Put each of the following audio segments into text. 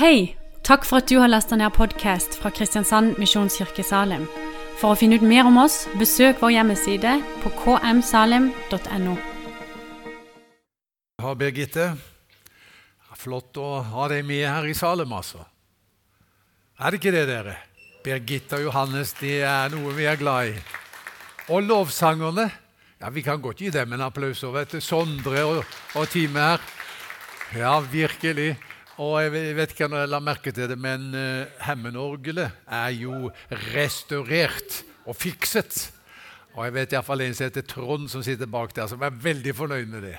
Hei! Takk for at du har lasta ned podkast fra Kristiansand Misjonskirke Salim. For å finne ut mer om oss, besøk vår hjemmeside på kmsalim.no. Ja, Birgitte. Flott å ha deg med her i Salem, altså. Er det ikke det, dere? Birgitte og Johannes, det er noe vi er glad i. Og lovsangerne. Ja, Vi kan godt gi dem en applaus. vet du, Sondre og, og teamet her. Ja, virkelig. Og jeg vet ikke om jeg la merke til det, men uh, Hemmenorgelet er jo restaurert og fikset. Og jeg vet iallfall en som heter Trond, som sitter bak der, som er veldig fornøyd med det.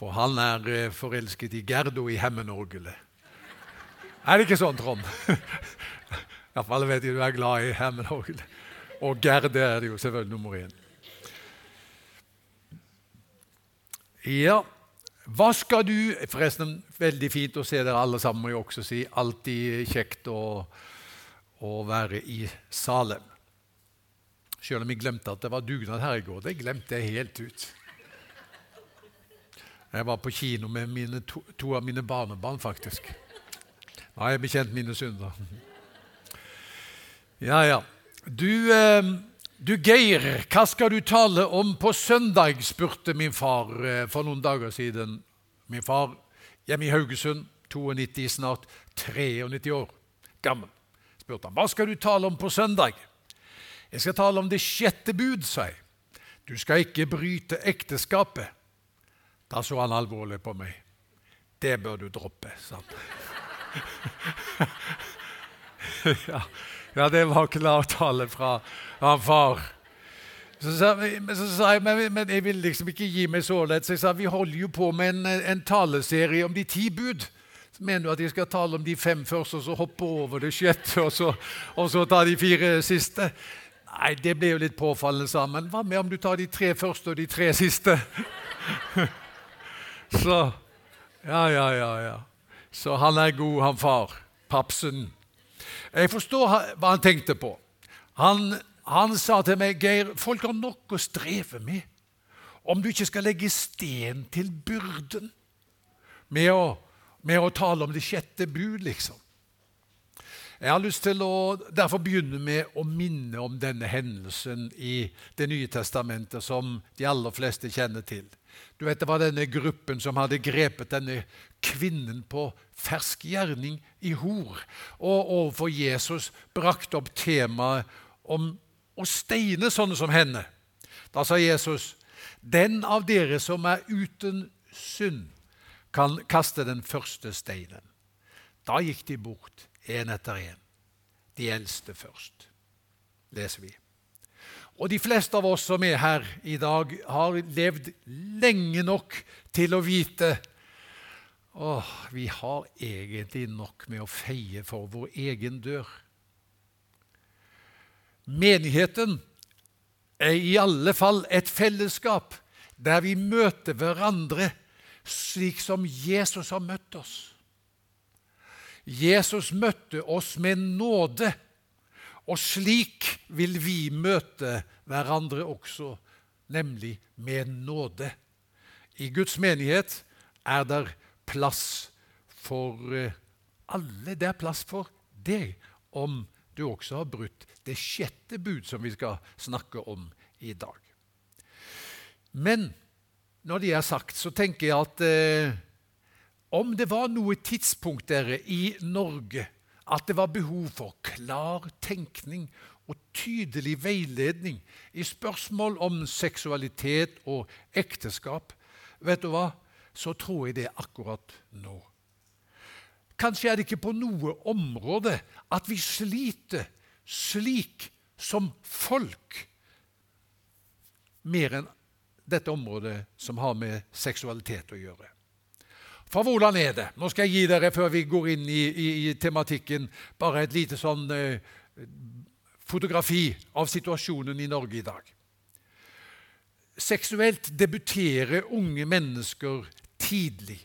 For han er uh, forelsket i Gerdo i Hemmenorgelet. Er det ikke sånn, Trond? Iallfall vet jeg du er glad i Hemmenorgelet. Og Gerde er det jo selvfølgelig nummer én. Ja, hva skal du Forresten, veldig fint å se dere alle sammen, må jeg også si. Alltid kjekt å, å være i Salem. Selv om jeg glemte at det var dugnad her i går. Det glemte jeg helt ut. Jeg var på kino med mine, to, to, av mine barnebarn, faktisk. Nå har jeg bekjent mine synder. Ja, ja. Du, eh, du Geir, hva skal du tale om på søndag? spurte min far eh, for noen dager siden. Min far hjemme i Haugesund, 92, snart 93 år gammel, spurte han hva skal du tale om på søndag. Jeg skal tale om det sjette bud, sa jeg. Du skal ikke bryte ekteskapet. Da så han alvorlig på meg. Det bør du droppe, sa han. ja. Ja, det var ikke en avtale fra han far. Så sa, så sa jeg men, men, jeg vil liksom ikke gi meg så lett. Så jeg sa vi holder jo på med en, en taleserie om de ti bud. Så mener du at jeg skal tale om de fem først, og så hoppe over det sjette, og så, og så ta de fire siste? Nei, det ble jo litt påfallende sa Men Hva med om du tar de tre første og de tre siste? så Ja, ja, ja. ja. Så han er god, han far. Papsen. Jeg forstår hva han tenkte på. Han, han sa til meg, 'Geir, folk har nok å streve med om du ikke skal legge sten til byrden med å, med å tale om det sjette bud', liksom. Jeg har lyst til å derfor begynne med å minne om denne hendelsen i Det nye testamentet, som de aller fleste kjenner til. Du vet, Det var denne gruppen som hadde grepet denne kvinnen på fersk gjerning i hor, og overfor Jesus brakte opp temaet om å steine sånne som henne. Da sa Jesus, 'Den av dere som er uten synd, kan kaste den første steinen.' Da gikk de bort, én etter én. De eldste først, leser vi. Og de fleste av oss som er her i dag, har levd lenge nok til å vite Åh, vi har egentlig nok med å feie for vår egen dør. Menigheten er i alle fall et fellesskap der vi møter hverandre slik som Jesus har møtt oss. Jesus møtte oss med nåde og slik vil vi møte hverandre også, nemlig med nåde. I Guds menighet er det plass for eh, alle. Det er plass for deg, om du også har brutt det sjette bud som vi skal snakke om i dag. Men når det er sagt, så tenker jeg at eh, om det var noe tidspunkt dere i Norge at det var behov for klar tenkning og tydelig veiledning i spørsmål om seksualitet og ekteskap, vet du hva, så tror jeg det akkurat nå. Kanskje er det ikke på noe område at vi sliter slik som folk mer enn dette området som har med seksualitet å gjøre. For hvordan er det? Nå skal jeg gi dere, før vi går inn i, i, i tematikken, bare et lite sånn eh, fotografi av situasjonen i Norge i dag. Seksuelt debuterer unge mennesker tidlig.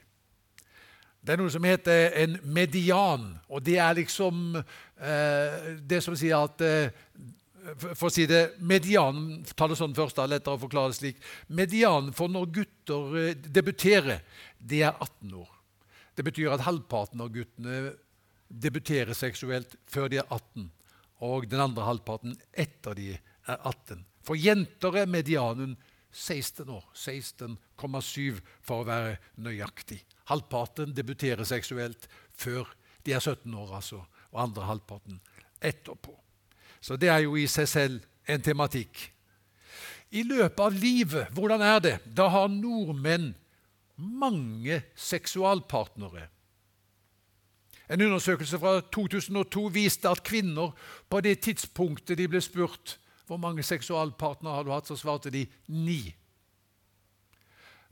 Det er noe som heter en median, og det er liksom eh, det som sier at eh, for å si det, Medianen ta det sånn først, da, lettere å forklare det slik. Medianen for når gutter eh, debuterer, det er 18 år. Det betyr at halvparten av guttene debuterer seksuelt før de er 18, og den andre halvparten etter de er 18. For jenter er medianen 16 år. 16,7 for å være nøyaktig. Halvparten debuterer seksuelt før de er 17 år, altså, og andre halvparten etterpå. Så det er jo i seg selv en tematikk. I løpet av livet, hvordan er det? Da har nordmenn mange seksualpartnere. En undersøkelse fra 2002 viste at kvinner på det tidspunktet de ble spurt hvor mange seksualpartnere har du hatt, så svarte de ni.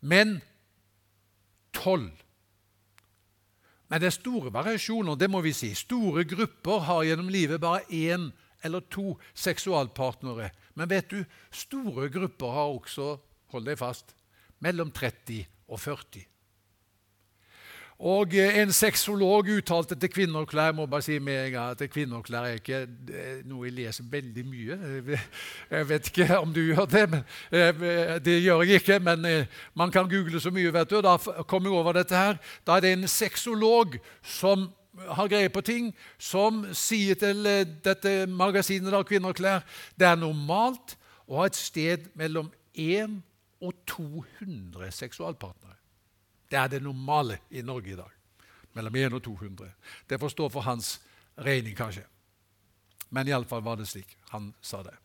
Men tolv. Men det er store variasjoner, det må vi si. Store grupper har gjennom livet bare én eller to seksualpartnere. Men vet du, store grupper har også, hold deg fast, mellom 30 og 40. Og eh, En sexolog uttalte til Kvinner og klær må bare si med en gang at Kvinner og klær er ikke noe jeg leser veldig mye. Jeg vet ikke om du gjør det, men eh, det gjør jeg ikke. Men eh, man kan google så mye, vet du. og Da kom jeg over dette her. Da er det en sexolog som har greie på ting, som sier til dette magasinet da, Kvinner og klær det er normalt å ha et sted mellom 1 og 200 seksualpartnere. Det er det normale i Norge i dag. Mellom 1 og 200. Det får stå for hans regning, kanskje. Men iallfall var det slik han sa det.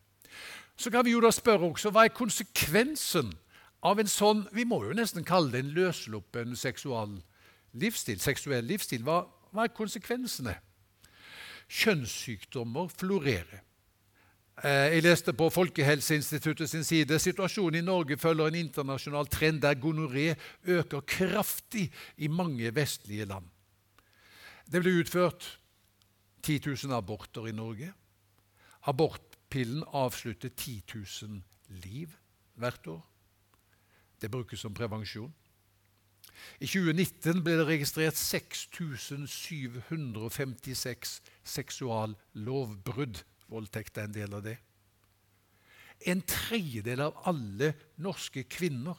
Så kan vi jo da spørre også hva er konsekvensen av en sånn Vi må jo nesten kalle det en løssluppen seksual livsstil. Seksuell livsstil. Hva, hva er konsekvensene? Kjønnssykdommer florerer. Eh, jeg leste på Folkehelseinstituttet sin side situasjonen i Norge følger en internasjonal trend der gonoré øker kraftig i mange vestlige land. Det ble utført 10 000 aborter i Norge. Abortpillen avslutter 10 000 liv hvert år. Det brukes som prevensjon. I 2019 ble det registrert 6756 seksuallovbrudd Voldtekt er en del av det. En tredjedel av alle norske kvinner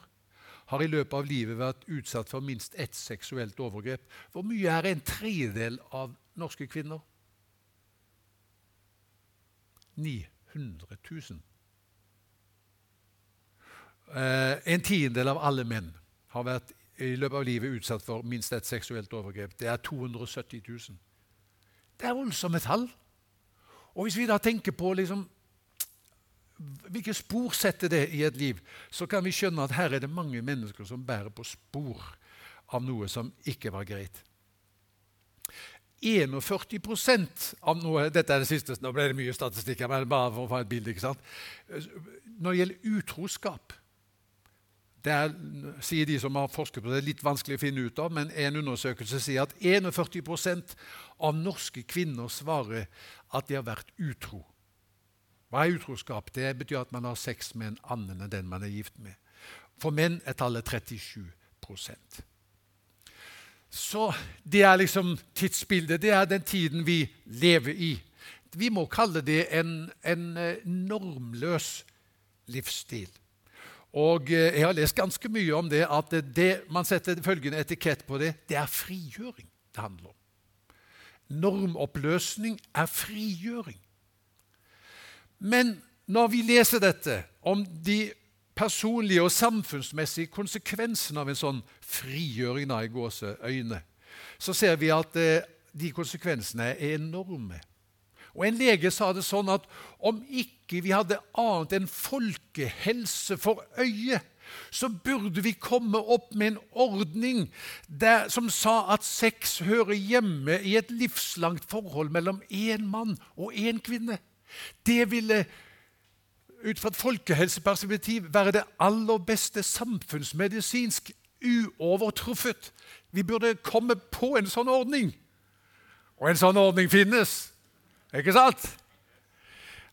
har i løpet av livet vært utsatt for minst ett seksuelt overgrep. Hvor mye er en tredjedel av norske kvinner? 900 000. Eh, en tiendedel av alle menn har vært i løpet av livet utsatt for minst ett seksuelt overgrep. Det er 270 000. Det er voldsomme tall. Og Hvis vi da tenker på liksom, hvilke spor setter det i et liv, så kan vi skjønne at her er det mange mennesker som bærer på spor av noe som ikke var greit. 41% av noe Dette er det siste, nå ble det mye statistikk men bare for å få et bilde. ikke sant? Når det gjelder utroskap det er, sier de som har forsket på det, litt vanskelig å finne ut av, men en undersøkelse sier at 41% av norske kvinner svarer at de har vært utro. Hva er utroskap? Det betyr at man har sex med en annen enn den man er gift med. For menn er tallet 37 Så det er liksom tidsbildet. Det er den tiden vi lever i. Vi må kalle det en, en eh, normløs livsstil. Og eh, Jeg har lest ganske mye om det, at det, man setter følgende etikett på det. Det er frigjøring det handler om. Normoppløsning er frigjøring. Men når vi leser dette om de personlige og samfunnsmessige konsekvensene av en sånn frigjøring i gåseøyne, så ser vi at eh, de konsekvensene er enorme. Og En lege sa det sånn at om ikke vi hadde annet enn folkehelse for øye, så burde vi komme opp med en ordning der, som sa at sex hører hjemme i et livslangt forhold mellom én mann og én kvinne. Det ville ut fra et folkehelseperspektiv være det aller beste samfunnsmedisinsk uovertruffet. Vi burde komme på en sånn ordning. Og en sånn ordning finnes. Ikke sant?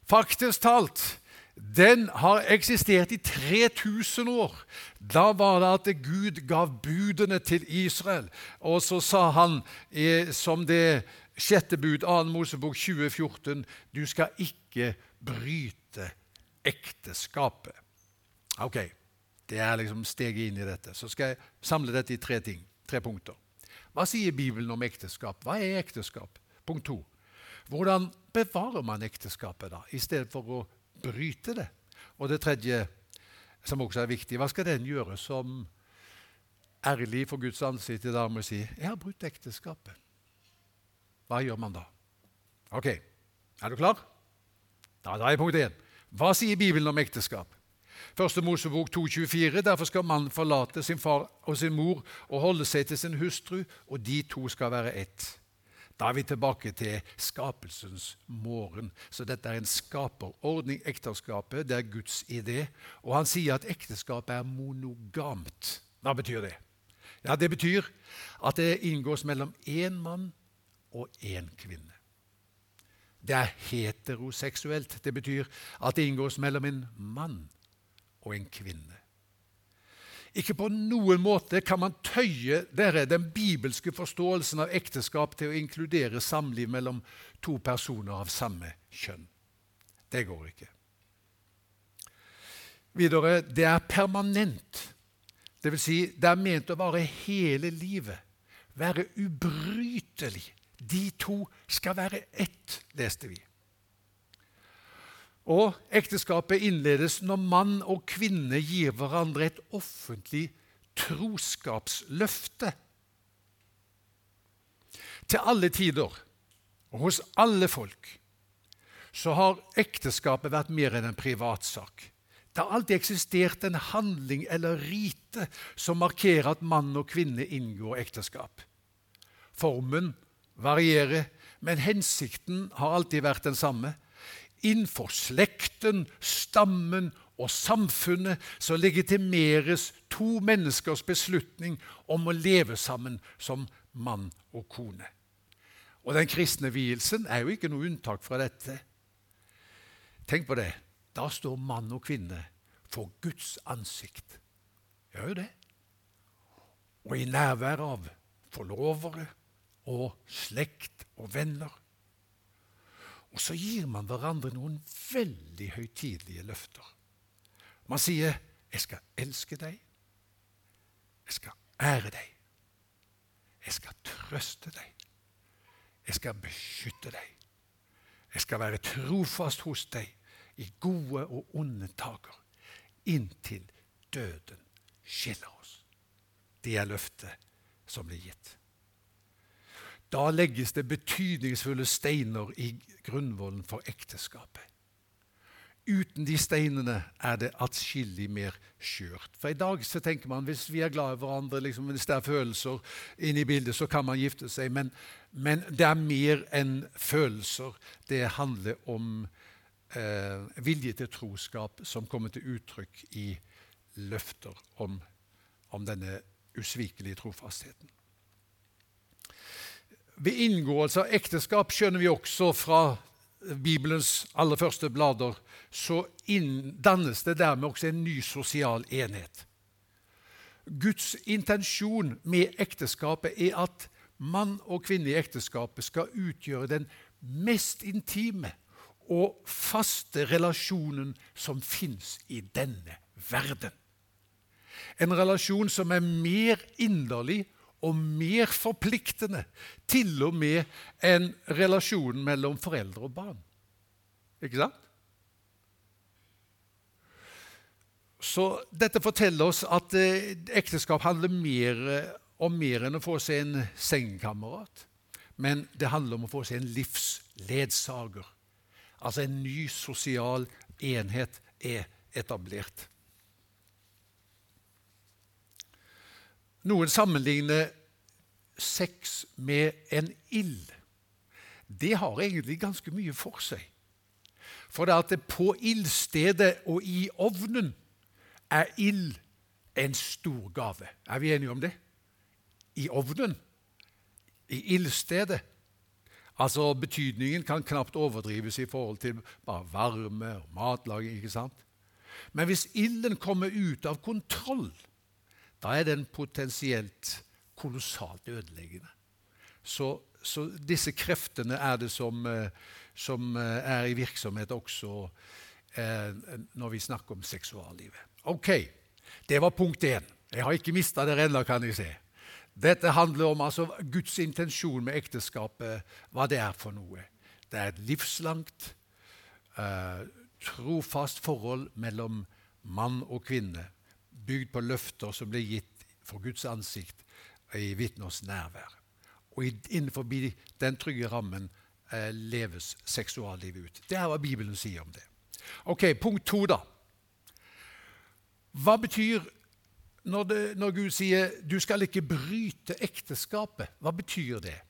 Faktisk talt den har eksistert i 3000 år. Da var det at Gud gav budene til Israel. Og så sa han som det sjette bud, 2. Mosebok 2014, du skal ikke bryte ekteskapet. Ok, det er liksom steget inn i dette. Så skal jeg samle dette i tre ting, tre punkter. Hva sier Bibelen om ekteskap? Hva er ekteskap? Punkt to. Hvordan bevarer man ekteskapet da, i stedet for å bryte det? Og det tredje, som også er viktig, hva skal den gjøre som ærlig for Guds ansikt i dag med å si 'Jeg har brutt ekteskapet'? Hva gjør man da? Ok, er du klar? Da, da er punkt én. Hva sier Bibelen om ekteskap? Første Mosebok 2,24. Derfor skal mannen forlate sin far og sin mor og holde seg til sin hustru, og de to skal være ett. Da er vi tilbake til skapelsens morgen. Så dette er en skaperordning. Ekteskapet det er Guds idé. Og han sier at ekteskapet er monogamt. Hva betyr det? Ja, Det betyr at det inngås mellom én mann og én kvinne. Det er heteroseksuelt. Det betyr at det inngås mellom en mann og en kvinne. Ikke på noen måte kan man tøye dere, den bibelske forståelsen av ekteskap til å inkludere samliv mellom to personer av samme kjønn. Det går ikke. Videre det er permanent. Det vil si, det er ment å vare hele livet. Være ubrytelig. De to skal være ett, leste vi. Og ekteskapet innledes når mann og kvinne gir hverandre et offentlig troskapsløfte. Til alle tider og hos alle folk så har ekteskapet vært mer enn en privatsak. Det har alltid eksistert en handling eller rite som markerer at mann og kvinne inngår ekteskap. Formen varierer, men hensikten har alltid vært den samme innenfor slekten, stammen og samfunnet så legitimeres to menneskers beslutning om å leve sammen som mann og kone. Og Den kristne vielsen er jo ikke noe unntak fra dette. Tenk på det. Da står mann og kvinne for Guds ansikt. Gjør jo det. Og i nærvær av forlovere og slekt og venner. Og så gir man hverandre noen veldig høytidelige løfter. Man sier 'Jeg skal elske deg', 'Jeg skal ære deg', 'Jeg skal trøste deg', 'Jeg skal beskytte deg', 'Jeg skal være trofast hos deg i gode og onde dager', inntil døden skiller oss. Det er løftet som blir gitt. Da legges det betydningsfulle steiner i grunnvollen for ekteskapet. Uten de steinene er det atskillig mer skjørt. For i dag så tenker man hvis vi er glad i hverandre, liksom, hvis det er følelser inne i bildet, så kan man gifte seg. Men, men det er mer enn følelser. Det handler om eh, vilje til troskap som kommer til uttrykk i løfter om, om denne usvikelige trofastheten. Ved inngåelse av ekteskap skjønner vi også fra Bibelens aller første blader, så dannes det dermed også en ny sosial enhet. Guds intensjon med ekteskapet er at mann og kvinne i ekteskapet skal utgjøre den mest intime og faste relasjonen som fins i denne verden. En relasjon som er mer inderlig og mer forpliktende, til og med enn relasjonen mellom foreldre og barn. Ikke sant? Så dette forteller oss at eh, ekteskap handler mer om mer enn å få seg en sengekamerat. Men det handler om å få seg en livsledsager. Altså en ny sosial enhet er etablert. Noen sammenligner sex med en ild. Det har egentlig ganske mye for seg. For det at på ildstedet og i ovnen er ild en stor gave. Er vi enige om det? I ovnen, i ildstedet. Altså Betydningen kan knapt overdrives i forhold til bare varme og matlaging. ikke sant? Men hvis ilden kommer ut av kontroll, da er den potensielt kolossalt ødeleggende. Så, så, disse kreftene er det som, eh, som, eh, er i virksomhet også eh, når vi snakker om seksuallivet. Ok, det var punkt én. Jeg har ikke mista dere ennå, kan jeg se. Dette handler om altså, Guds intensjon med ekteskapet, hva det er for noe. Det er et livslangt, eh, trofast forhold mellom mann og kvinne, bygd på løfter som ble gitt for Guds ansikt i vitners nærvær. Og innenfor den trygge rammen eh, leves seksuallivet ut. Det er hva Bibelen sier om det. Ok, Punkt to, da. Hva betyr når, det, når, Gud sier 'du skal ikke bryte ekteskapet', hva betyr det?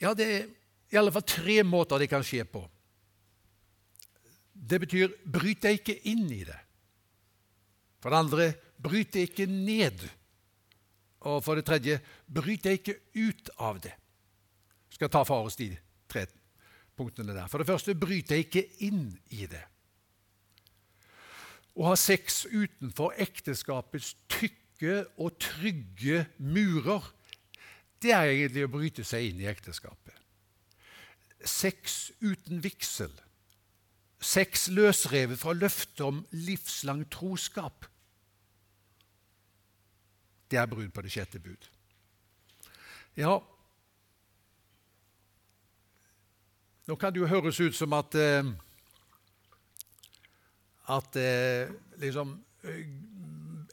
Ja, Det er i alle fall tre måter det kan skje på. Det betyr 'bryt deg ikke inn i det'. For det andre 'bryt deg ikke ned'. Og for det tredje 'bryt deg ikke ut av det'. Vi skal ta for oss de tre punktene der. For det første 'bryt deg ikke inn i det'. Å ha sex utenfor ekteskapets tykke og trygge murer, det er egentlig å bryte seg inn i ekteskapet. Sex uten vigsel. Sex løsrevet fra løftet om livslang troskap. Det er brudd på det sjette bud. Ja, nå kan det jo høres ut som at eh, at eh, liksom, eh,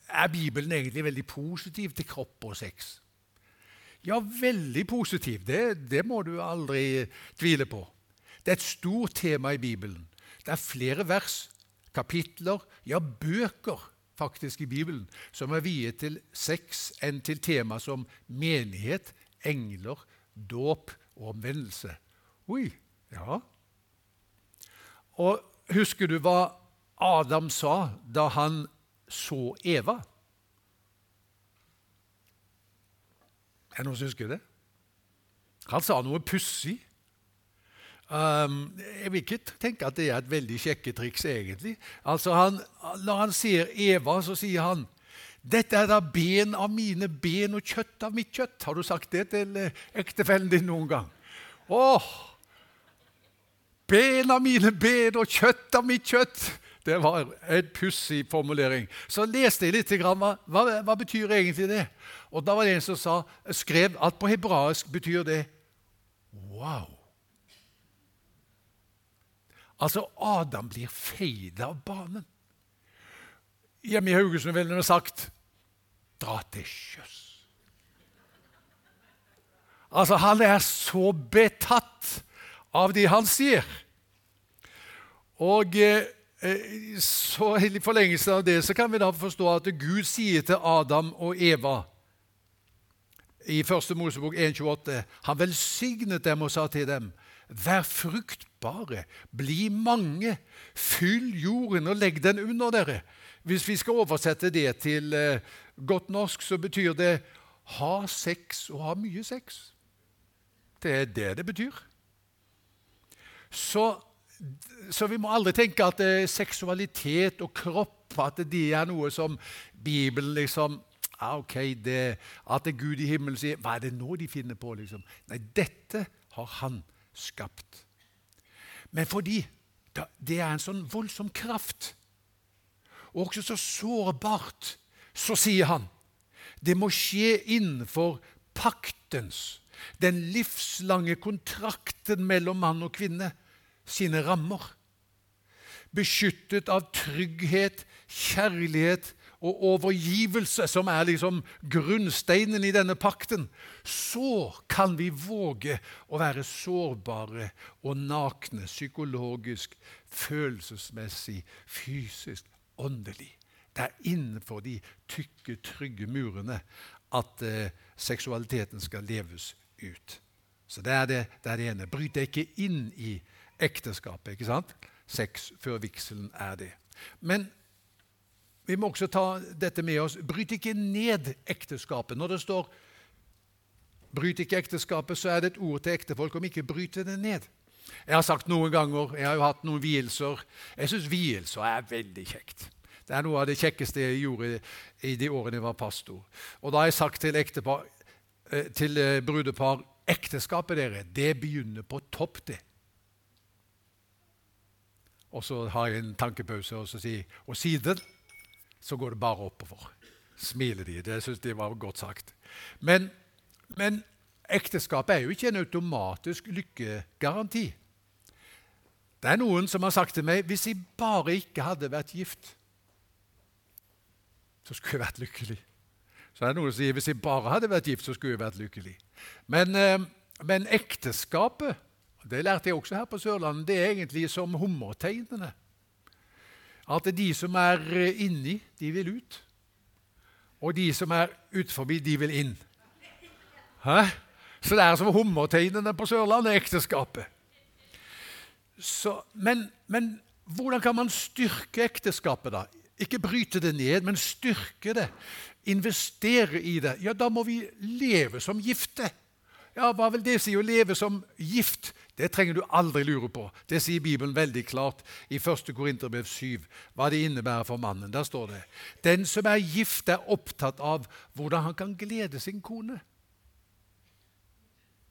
Er Bibelen egentlig veldig positiv til kropp og sex? Ja, veldig positiv. Det, det må du aldri tvile på. Det er et stort tema i Bibelen. Det er flere vers, kapitler, ja, bøker faktisk i Bibelen som er viet til sex enn til tema som menighet, engler, dåp og omvendelse. Oi, ja. Og husker du hva Adam sa da han så Eva. Er det noen som husker det? Han sa noe pussig. Um, jeg vil ikke tenke at det er et veldig sjekketriks, egentlig. Altså han, når han ser Eva, så sier han dette er da ben av mine ben og kjøtt av mitt kjøtt. Har du sagt det til eh, ektefellen din noen gang? Åh! Ben av mine ben og kjøtt av mitt kjøtt. Det var en pussig formulering. Så leste jeg litt. Hva, hva, hva, betyr egentlig det? Og Da var det en som sa, skrev at på hebraisk betyr det wow. Altså, Adam blir feid av banen. Hjemme i Haugesund ville de sagt 'dra til sjøs'. Altså, han er så betatt av det han sier. Og eh, så I forlengelse av det så kan vi da forstå at Gud sier til Adam og Eva i 1. Mosebok 1,28 Han velsignet dem og sa til dem Vær fruktbare, bli mange, fyll jorden og legg den under dere. Hvis vi skal oversette det til eh, godt norsk, så betyr det ha sex og ha mye sex. Det er det det betyr. Så så vi må aldri tenke at eh, seksualitet og kropp at det er noe som Bibelen liksom ah, ok, det, At det Gud i himmelen sier Hva er det nå de finner på? liksom? Nei, dette har Han skapt. Men fordi det er en sånn voldsom kraft, og også så sårbart, så sier han det må skje innenfor paktens, den livslange kontrakten mellom mann og kvinne sine rammer. Beskyttet av trygghet, kjærlighet og overgivelse, som er liksom grunnsteinen i denne pakten, så kan vi våge å være sårbare og nakne psykologisk, følelsesmessig, fysisk, åndelig. Det er innenfor de tykke, trygge murene at eh, seksualiteten skal leves ut. Så det er det, det, er det ene. Bryt deg ikke inn i ekteskapet. ikke sant? Sex før vigselen er det. Men vi må også ta dette med oss. Bryt ikke ned ekteskapet. Når det står 'bryt ikke ekteskapet', så er det et ord til ektefolk om ikke bryte det ned. Jeg har sagt noen ganger, jeg har jo hatt noen vielser Jeg syns vielser er veldig kjekt. Det er noe av det kjekkeste jeg gjorde i de årene jeg var pastor. Og da har jeg sagt til, ektepar, eh, til eh, brudepar ekteskapet dere, det begynner på topp, det. Og så har jeg en tankepause, og så sier Og siden så går det bare oppover. Smiler de. Det syns de var godt sagt. Men, men ekteskapet er jo ikke en automatisk lykkegaranti. Det er noen som har sagt til meg hvis jeg bare ikke hadde vært gift, så skulle jeg vært lykkelig. Så er det noen som sier hvis jeg bare hadde vært gift, så skulle jeg vært lykkelig. Men, eh, men ekteskapet, det lærte jeg også her på Sørlandet, det er egentlig som hummerteinene. At de som er inni, de vil ut. Og de som er utenfor, de vil inn. Hæ? Så det er som hummerteinene på Sørlandet, ekteskapet. Så, men, men, hvordan kan man styrke ekteskapet, da? Ikke bryte det ned, men styrke det. Investere i det. Ja, da må vi leve som gifte. Ja, Hva vil det si å leve som gift? Det trenger du aldri lure på. Det sier Bibelen veldig klart i 1. Korinterbrev 7, hva det innebærer for mannen. Der står det Den som er gift, er opptatt av hvordan han kan glede sin kone.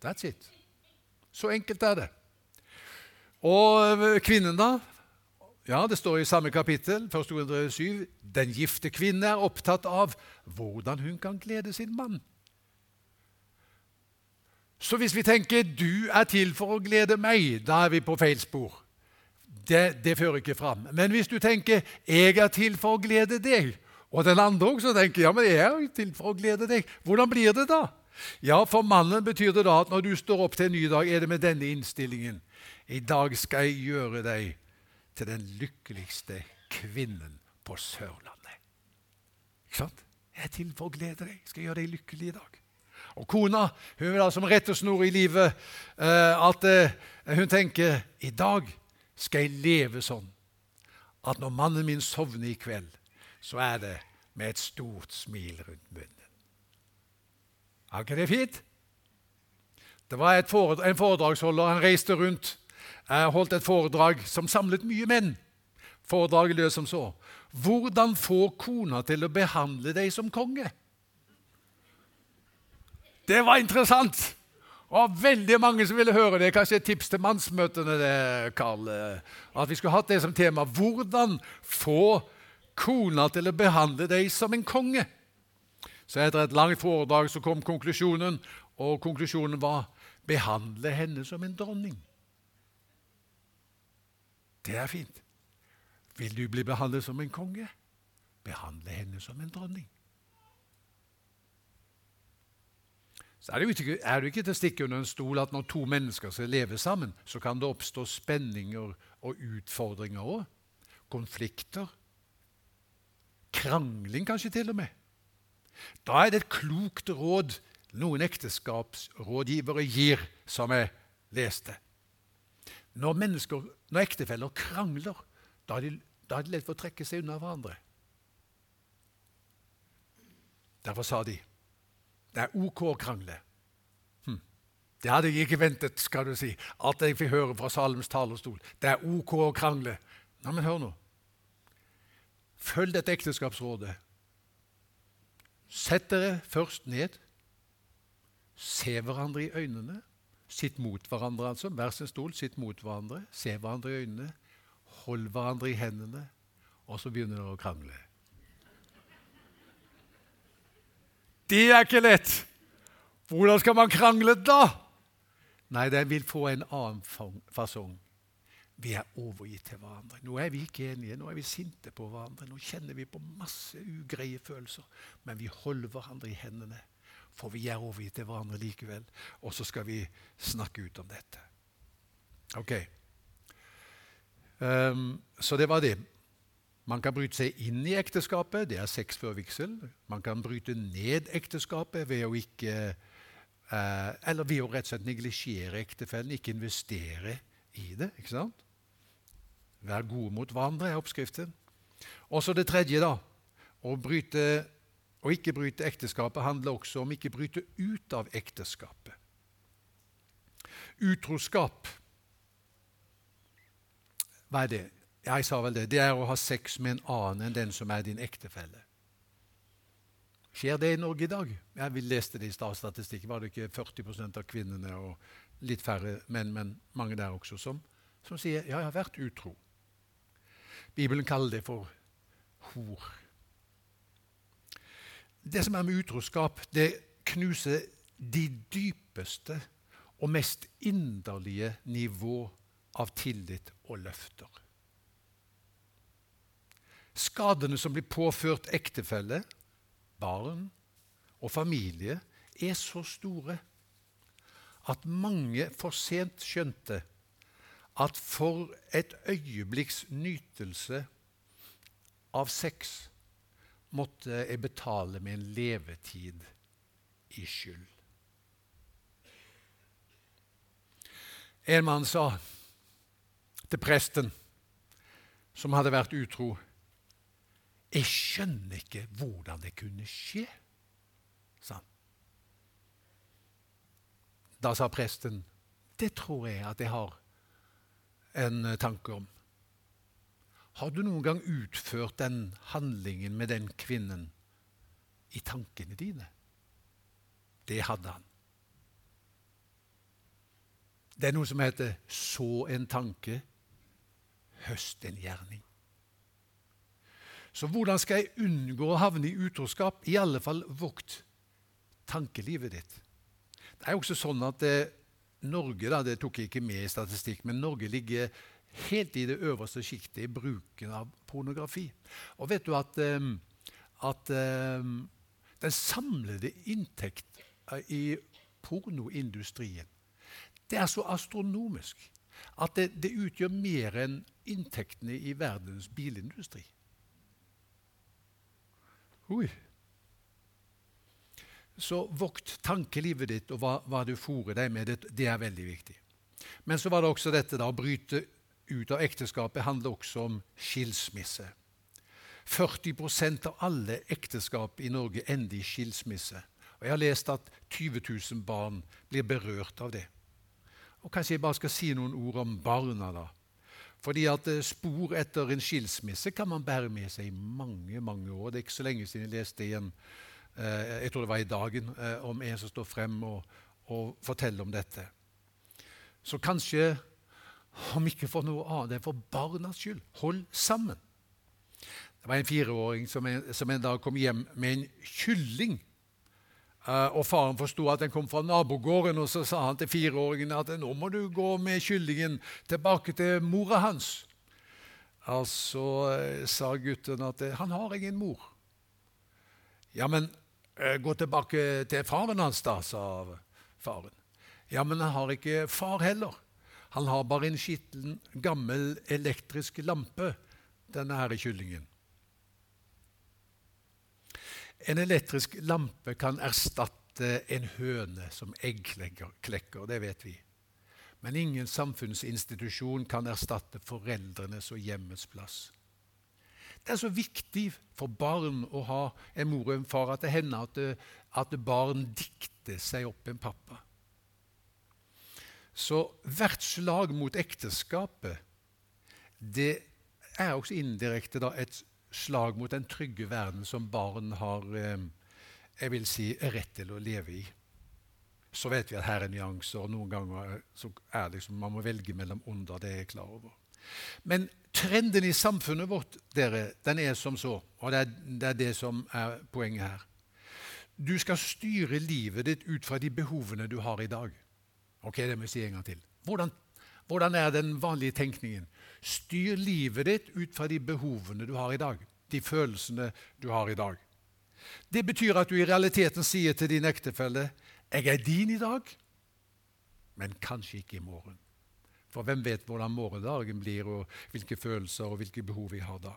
That's it. Så enkelt er det. Og eh, kvinnen, da? Ja, Det står i samme kapittel, 1. Den gifte kvinne er opptatt av hvordan hun kan glede sin mann. Så hvis vi tenker 'du er til for å glede meg', da er vi på feil spor. Det, det fører ikke fram. Men hvis du tenker 'jeg er til for å glede deg', og den andre også tenker 'ja, men jeg er til for å glede deg', hvordan blir det da? Ja, For mannen betyr det da at når du står opp til en ny dag, er det med denne innstillingen. I dag skal jeg gjøre deg til den lykkeligste kvinnen på Sørlandet. Ikke sant? Jeg er til for å glede deg. Jeg skal gjøre deg lykkelig i dag. Og kona hun vil ha som rettesnor i livet eh, at eh, hun tenker i dag skal jeg leve sånn at når mannen min sovner i kveld, så er det med et stort smil rundt munnen. Er ikke det fint? Det var foredrag, en foredragsholder. Han reiste rundt og holdt et foredrag som samlet mye menn. Foredraget lød som så Hvordan få kona til å behandle deg som konge? Det var interessant! Og veldig mange som ville høre det. Kanskje et tips til mannsmøtene, det, Karl. At vi skulle hatt det som tema. Hvordan få kona til å behandle deg som en konge? Så etter et langt foredrag så kom konklusjonen, og konklusjonen var behandle henne som en dronning. Det er fint. Vil du bli behandlet som en konge? Behandle henne som en dronning. Så er det, ikke, er det ikke til å stikke under en stol at når to mennesker skal leve sammen, så kan det oppstå spenninger og utfordringer òg. Konflikter. Krangling kanskje til og med. Da er det et klokt råd noen ekteskapsrådgivere gir, som jeg leste. Når, når ektefeller krangler, da er, de, da er det lett for å trekke seg unna hverandre. Derfor sa de det er ok å krangle. Hm. Det hadde jeg ikke ventet skal du si, at jeg fikk høre fra Salems talerstol. Det er ok å krangle. Nei, men hør nå. Følg dette ekteskapsrådet. Sett dere først ned. Se hverandre i øynene. Sitt mot hverandre, altså. Hver sin stol, sitt mot hverandre. Se hverandre i øynene. Hold hverandre i hendene. Og så begynner dere å krangle. Det er ikke lett! Hvordan skal man krangle da? Nei, den vil få en annen fasong. Vi er overgitt til hverandre. Nå er vi ikke enige, nå er vi sinte på hverandre. Nå kjenner vi på masse ugreie følelser, men vi holder hverandre i hendene. For vi er overgitt til hverandre likevel. Og så skal vi snakke ut om dette. Ok. Um, så det var det. Man kan bryte seg inn i ekteskapet. Det er sex før vigsel. Man kan bryte ned ekteskapet ved å ikke eh, Eller ved å rett og slett neglisjere ektefellen, ikke investere i det. ikke sant? Vær gode mot hverandre er oppskriften. Og så det tredje, da. Å bryte å ikke bryte ekteskapet handler også om ikke bryte ut av ekteskapet. Utroskap Hva er det? Jeg sa vel det. Det er å ha sex med en annen enn den som er din ektefelle. Skjer det i Norge i dag? Jeg leste det i statsstatistikken. Var det ikke 40% av kvinnene og litt færre menn, men mange der også, som, som sier ja, jeg har vært utro. Bibelen kaller det for hor. Det som er med utroskap, det knuser de dypeste og mest inderlige nivå av tillit og løfter. Skadene som blir påført ektefelle, barn og familie, er så store at mange for sent skjønte at for et øyeblikks nytelse av sex måtte jeg betale med en levetid i skyld. En mann sa til presten som hadde vært utro Jeg skjønner ikke hvordan det kunne skje, sa han. Da sa presten det tror jeg at jeg har en tanke om. Har du noen gang utført den handlingen med den kvinnen i tankene dine? Det hadde han. Det er noe som heter 'så en tanke, høst en gjerning'. Så hvordan skal jeg unngå å havne i utroskap? I alle fall vokt tankelivet ditt. Det er også sånn at eh, Norge da, det tok jeg ikke med i statistikk, men Norge ligger helt i det øverste sjiktet i bruken av pornografi. Og vet du at, um, at um, den samlede inntekt i pornoindustrien det er så astronomisk at det, det utgjør mer enn inntektene i verdens bilindustri. Oi. Så vokt tankelivet ditt og hva, hva du fòrer deg med. Det, det, er veldig viktig. Men så var det også dette da, å bryte ut av ekteskapet handler også om skilsmisse. 40% av alle ekteskap i Norge ender i skilsmisse. Og Jeg har lest at 20 000 barn blir berørt av det. Og Kanskje jeg bare skal si noen ord om barna. da. Fordi at eh, Spor etter en skilsmisse kan man bære med seg i mange mange år. Det er ikke så lenge siden jeg leste igjen, eh, jeg tror det var i Dagen, eh, om en som står frem og, og forteller om dette. Så kanskje om ikke for noe annet enn for barnas skyld. Hold sammen. Det var en fireåring som en, som en dag kom hjem med en kylling. Uh, og Faren forsto at den kom fra nabogården, og så sa han til fireåringen at nå må du gå med kyllingen tilbake til mora hans. Altså så sa gutten at uh, han har ingen mor. Ja, men gå tilbake til faren hans, da, sa faren. Ja, men han har ikke far heller. Han har bare en skitten, gammel elektrisk lampe, denne her kyllingen. En elektrisk lampe kan erstatte en høne som eggklekker, det vet vi. Men ingen samfunnsinstitusjon kan erstatte foreldrenes og hjemmets plass. Det er så viktig for barn å ha en mor og en far at det hender at, at barn dikter seg opp en pappa. Så hvert slag mot ekteskapet det er også indirekte et slag mot den trygge verden som barn har eh, jeg vil si, rett til å leve i. Så vet vi at her er nyanser, og noen ganger er det liksom, man må velge mellom onder. Det er jeg klar over. Men trenden i samfunnet vårt dere, den er som så, og det er, det er det som er poenget her. Du skal styre livet ditt ut fra de behovene du har i dag. Ok, det må jeg si en gang til. Hvordan, hvordan er den vanlige tenkningen? Styr livet ditt ut fra de behovene du har i dag. De følelsene du har i dag. Det betyr at du i realiteten sier til din ektefelle 'Jeg er din i dag, men kanskje ikke i morgen'. For hvem vet hvordan morgendagen blir, og hvilke følelser og hvilke behov vi har da.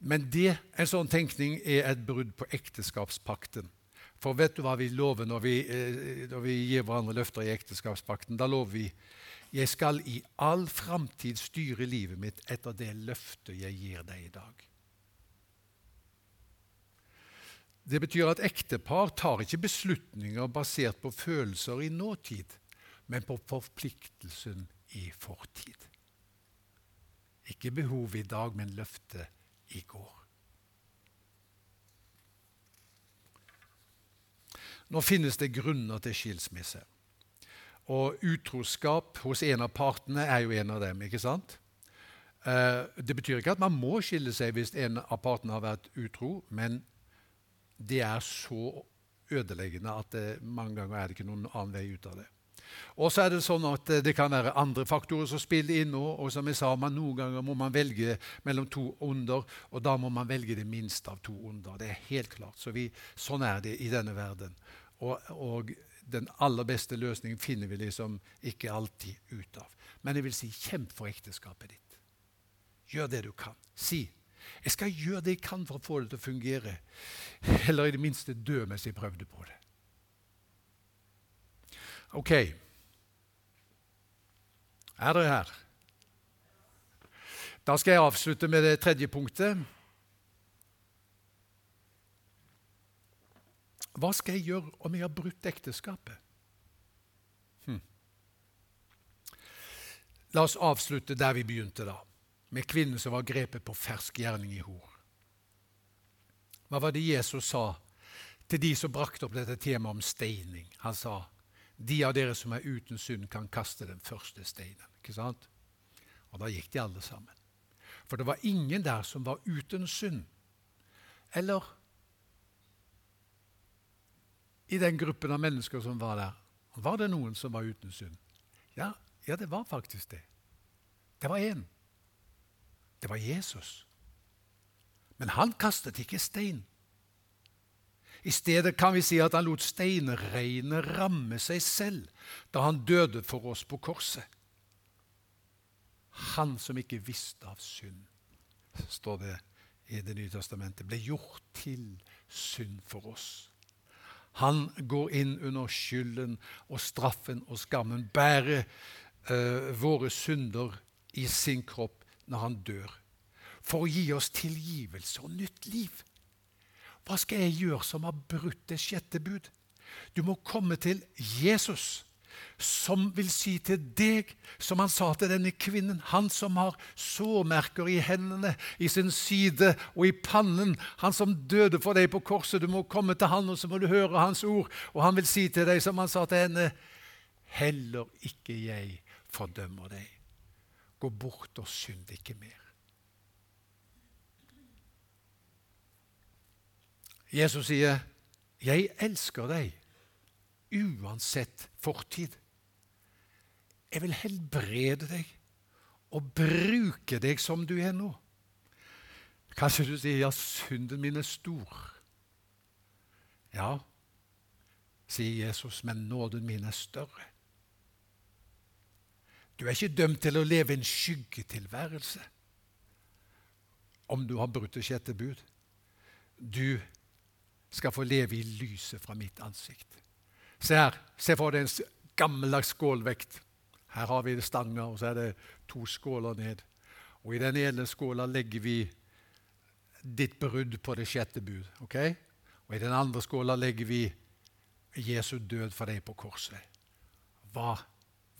Men det, en sånn tenkning er et brudd på ekteskapspakten. For vet du hva vi lover når vi, eh, når vi gir hverandre løfter i ekteskapspakten? Da lover vi jeg skal i all framtid styre livet mitt etter det løftet jeg gir deg i dag. Det betyr at ektepar tar ikke beslutninger basert på følelser i nåtid, men på forpliktelsen i fortid. Ikke behov i dag, men løftet i går. Nå finnes det grunner til skilsmisse. Og utroskap hos en av partene er jo en av dem. ikke sant? Eh, det betyr ikke at man må skille seg hvis en av partene har vært utro, men det er så ødeleggende at det, mange ganger er det ikke noen annen vei ut av det. Og så er Det sånn at eh, det kan være andre faktorer som spiller inn. Og, som jeg sa, man, Noen ganger må man velge mellom to onder, og da må man velge det minste av to onder. Det er helt klart. Så vi, sånn er det i denne verden. Og, og, den aller beste løsningen finner vi liksom ikke alltid ut av. Men jeg vil si kjemp for ekteskapet ditt. Gjør det du kan. Si jeg skal gjøre det jeg kan for å få det til å fungere. Eller i det minste dø mens jeg prøvde på det. Ok. Er dere her? Da skal jeg avslutte med det tredje punktet. Hva skal jeg gjøre om jeg har brutt ekteskapet? Hm. La oss avslutte der vi begynte, da, med kvinnen som var grepet på fersk gjerning i hor. Hva var det Jesus sa til de som brakte opp dette temaet om steining? Han sa de av dere som er uten synd, kan kaste den første steinen. Ikke sant? Og da gikk de alle sammen. For det var ingen der som var uten synd. Eller i den gruppen av mennesker som var der, var det noen som var uten synd? Ja, ja det var faktisk det. Det var én. Det var Jesus. Men han kastet ikke stein. I stedet kan vi si at han lot steinregnet ramme seg selv da han døde for oss på korset. Han som ikke visste av synd, står det i Det nye testamentet, ble gjort til synd for oss. Han går inn under skylden og straffen og skammen, bærer uh, våre synder i sin kropp når han dør, for å gi oss tilgivelse og nytt liv. Hva skal jeg gjøre som har brutt det sjette bud? Du må komme til Jesus som vil si til deg, som han sa til denne kvinnen, han som har sårmerker i hendene, i sin side og i pannen, han som døde for deg på korset, du må komme til han, og så må du høre hans ord. Og han vil si til deg, som han sa til henne, heller ikke jeg fordømmer deg. Gå bort og synd ikke mer. Jesus sier, 'Jeg elsker deg uansett fortid'. Jeg vil helbrede deg og bruke deg som du er nå. Kanskje du sier ja, synden min er stor. Ja, sier Jesus, men nåden min er større. Du er ikke dømt til å leve en skyggetilværelse om du har brutt det sjette bud. Du skal få leve i lyset fra mitt ansikt. Se her. Se for deg en gammeldags skålvekt. Her har vi stanger, og så er det to skåler ned. Og I den ene skåla legger vi ditt brudd på det sjette bud. Okay? Og I den andre skåla legger vi Jesu død for deg på korset. Hva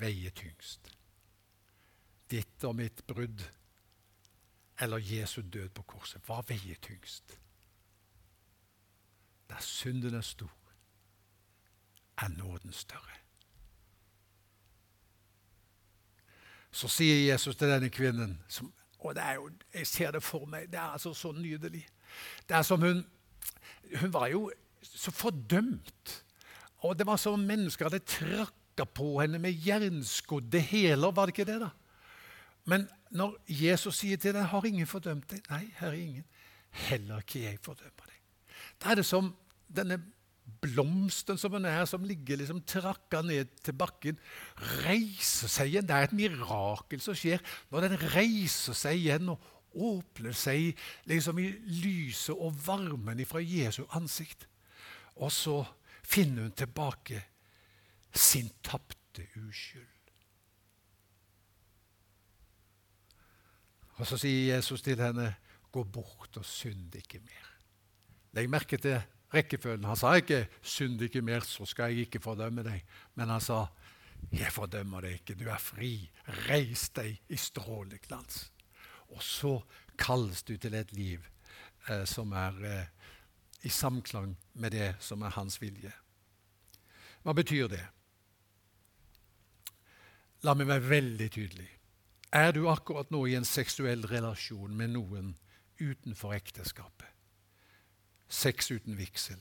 veier tyngst? Ditt og mitt brudd eller Jesu død på korset? Hva veier tyngst? Der synden er stor, er nåden større. Så sier Jesus til denne kvinnen som, og det er jo, Jeg ser det for meg. Det er altså så nydelig. Det er som hun Hun var jo så fordømt. Og det var som om mennesker hadde trakka på henne med jernskodde hæler. Var det ikke det, da? Men når Jesus sier til deg 'Har ingen fordømt deg?' Nei, her er ingen. Heller ikke jeg fordømmer deg. Da er det som denne blomsten som hun er, som ligger liksom trakka ned til bakken, reiser seg igjen. Det er et mirakel som skjer når den reiser seg igjen og åpner seg liksom i lyset og varmen fra Jesu ansikt. Og så finner hun tilbake sin tapte uskyld. Og så sier Jesus til henne, 'Gå bort og synd ikke mer'. Legg merke til rekkefølgen. Han sa ikke 'synd ikke mer, så skal jeg ikke fordømme deg'. Men han sa 'jeg fordømmer deg ikke, du er fri. Reis deg i stråleglans'. Og så kalles du til et liv eh, som er eh, i samklang med det som er hans vilje. Hva betyr det? La meg være veldig tydelig. Er du akkurat nå i en seksuell relasjon med noen utenfor ekteskapet? Sex uten vigsel.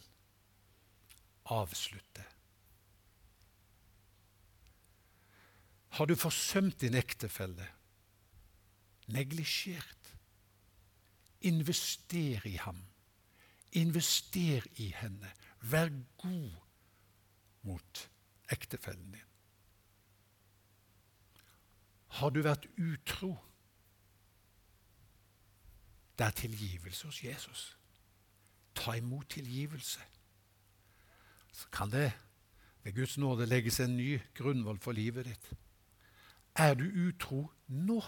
avslutte. Har du forsømt din ektefelle? Neglisjert? Invester i ham. Invester i henne. Vær god mot ektefellen din. Har du vært utro? Det er tilgivelse hos Jesus. Ta imot tilgivelse. Så kan det ved Guds nåde legges en ny grunnvoll for livet ditt. Er du utro nå?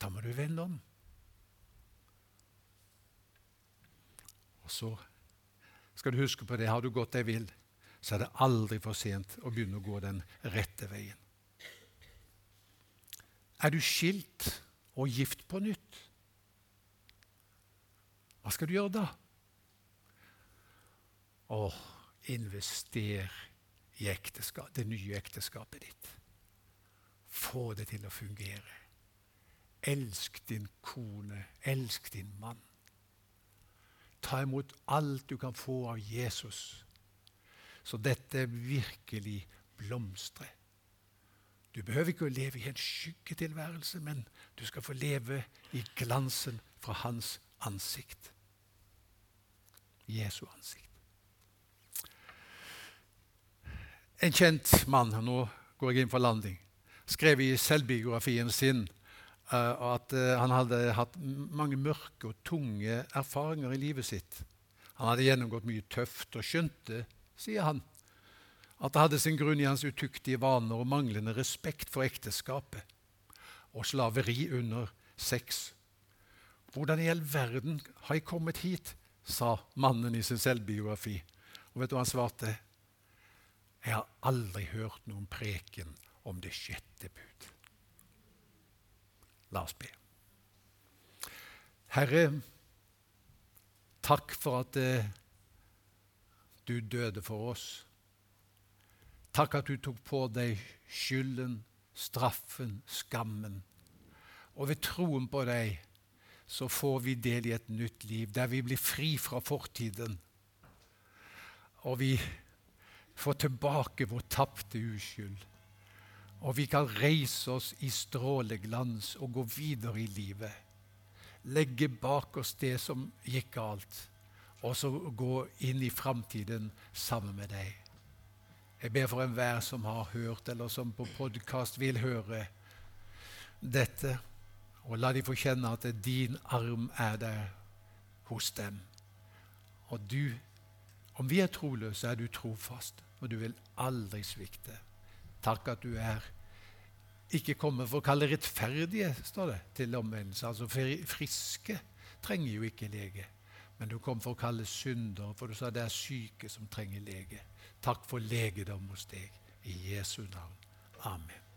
Da må du vende om. Og så skal du huske på det, har du gått deg vill, så er det aldri for sent å begynne å gå den rette veien. Er du skilt og gift på nytt? Hva skal du gjøre da? Å, invester i ekteskap, det nye ekteskapet ditt. Få det til å fungere. Elsk din kone, elsk din mann. Ta imot alt du kan få av Jesus, så dette virkelig blomstrer. Du behøver ikke å leve i en skyggetilværelse, men du skal få leve i glansen fra hans ansikt. Jesu ansikt. En kjent mann, nå går jeg inn for landing, skrev i selvbiografien sin uh, at uh, han hadde hatt mange mørke og tunge erfaringer i livet sitt. Han hadde gjennomgått mye tøft og skjønte, sier han, at det hadde sin grunn i hans utuktige vaner og manglende respekt for ekteskapet og slaveri under sex. Hvordan i all verden har jeg kommet hit? sa mannen i sin selvbiografi. Og vet du hva han svarte? Jeg har aldri hørt noen preken om det sjette bud. La oss be. Herre, takk for at eh, du døde for oss. Takk at du tok på deg skylden, straffen, skammen. Og ved troen på deg så får vi del i et nytt liv, der vi blir fri fra fortiden. Og vi får tilbake vår tapte uskyld. Og vi kan reise oss i stråleglans og gå videre i livet. Legge bak oss det som gikk galt, og så gå inn i framtiden sammen med deg. Jeg ber for enhver som har hørt, eller som på podkast vil høre dette, og la de få kjenne at din arm er der hos dem. Og du, om vi er troløse, er du trofast og du vil aldri svikte. Takk at du er ikke kommet for å kalle rettferdige, står det, til omvendelse. Altså friske trenger jo ikke lege. Men du kom for å kalle syndere, for du sa det er syke som trenger lege. Takk for legedom hos deg. I Jesu navn. Amen.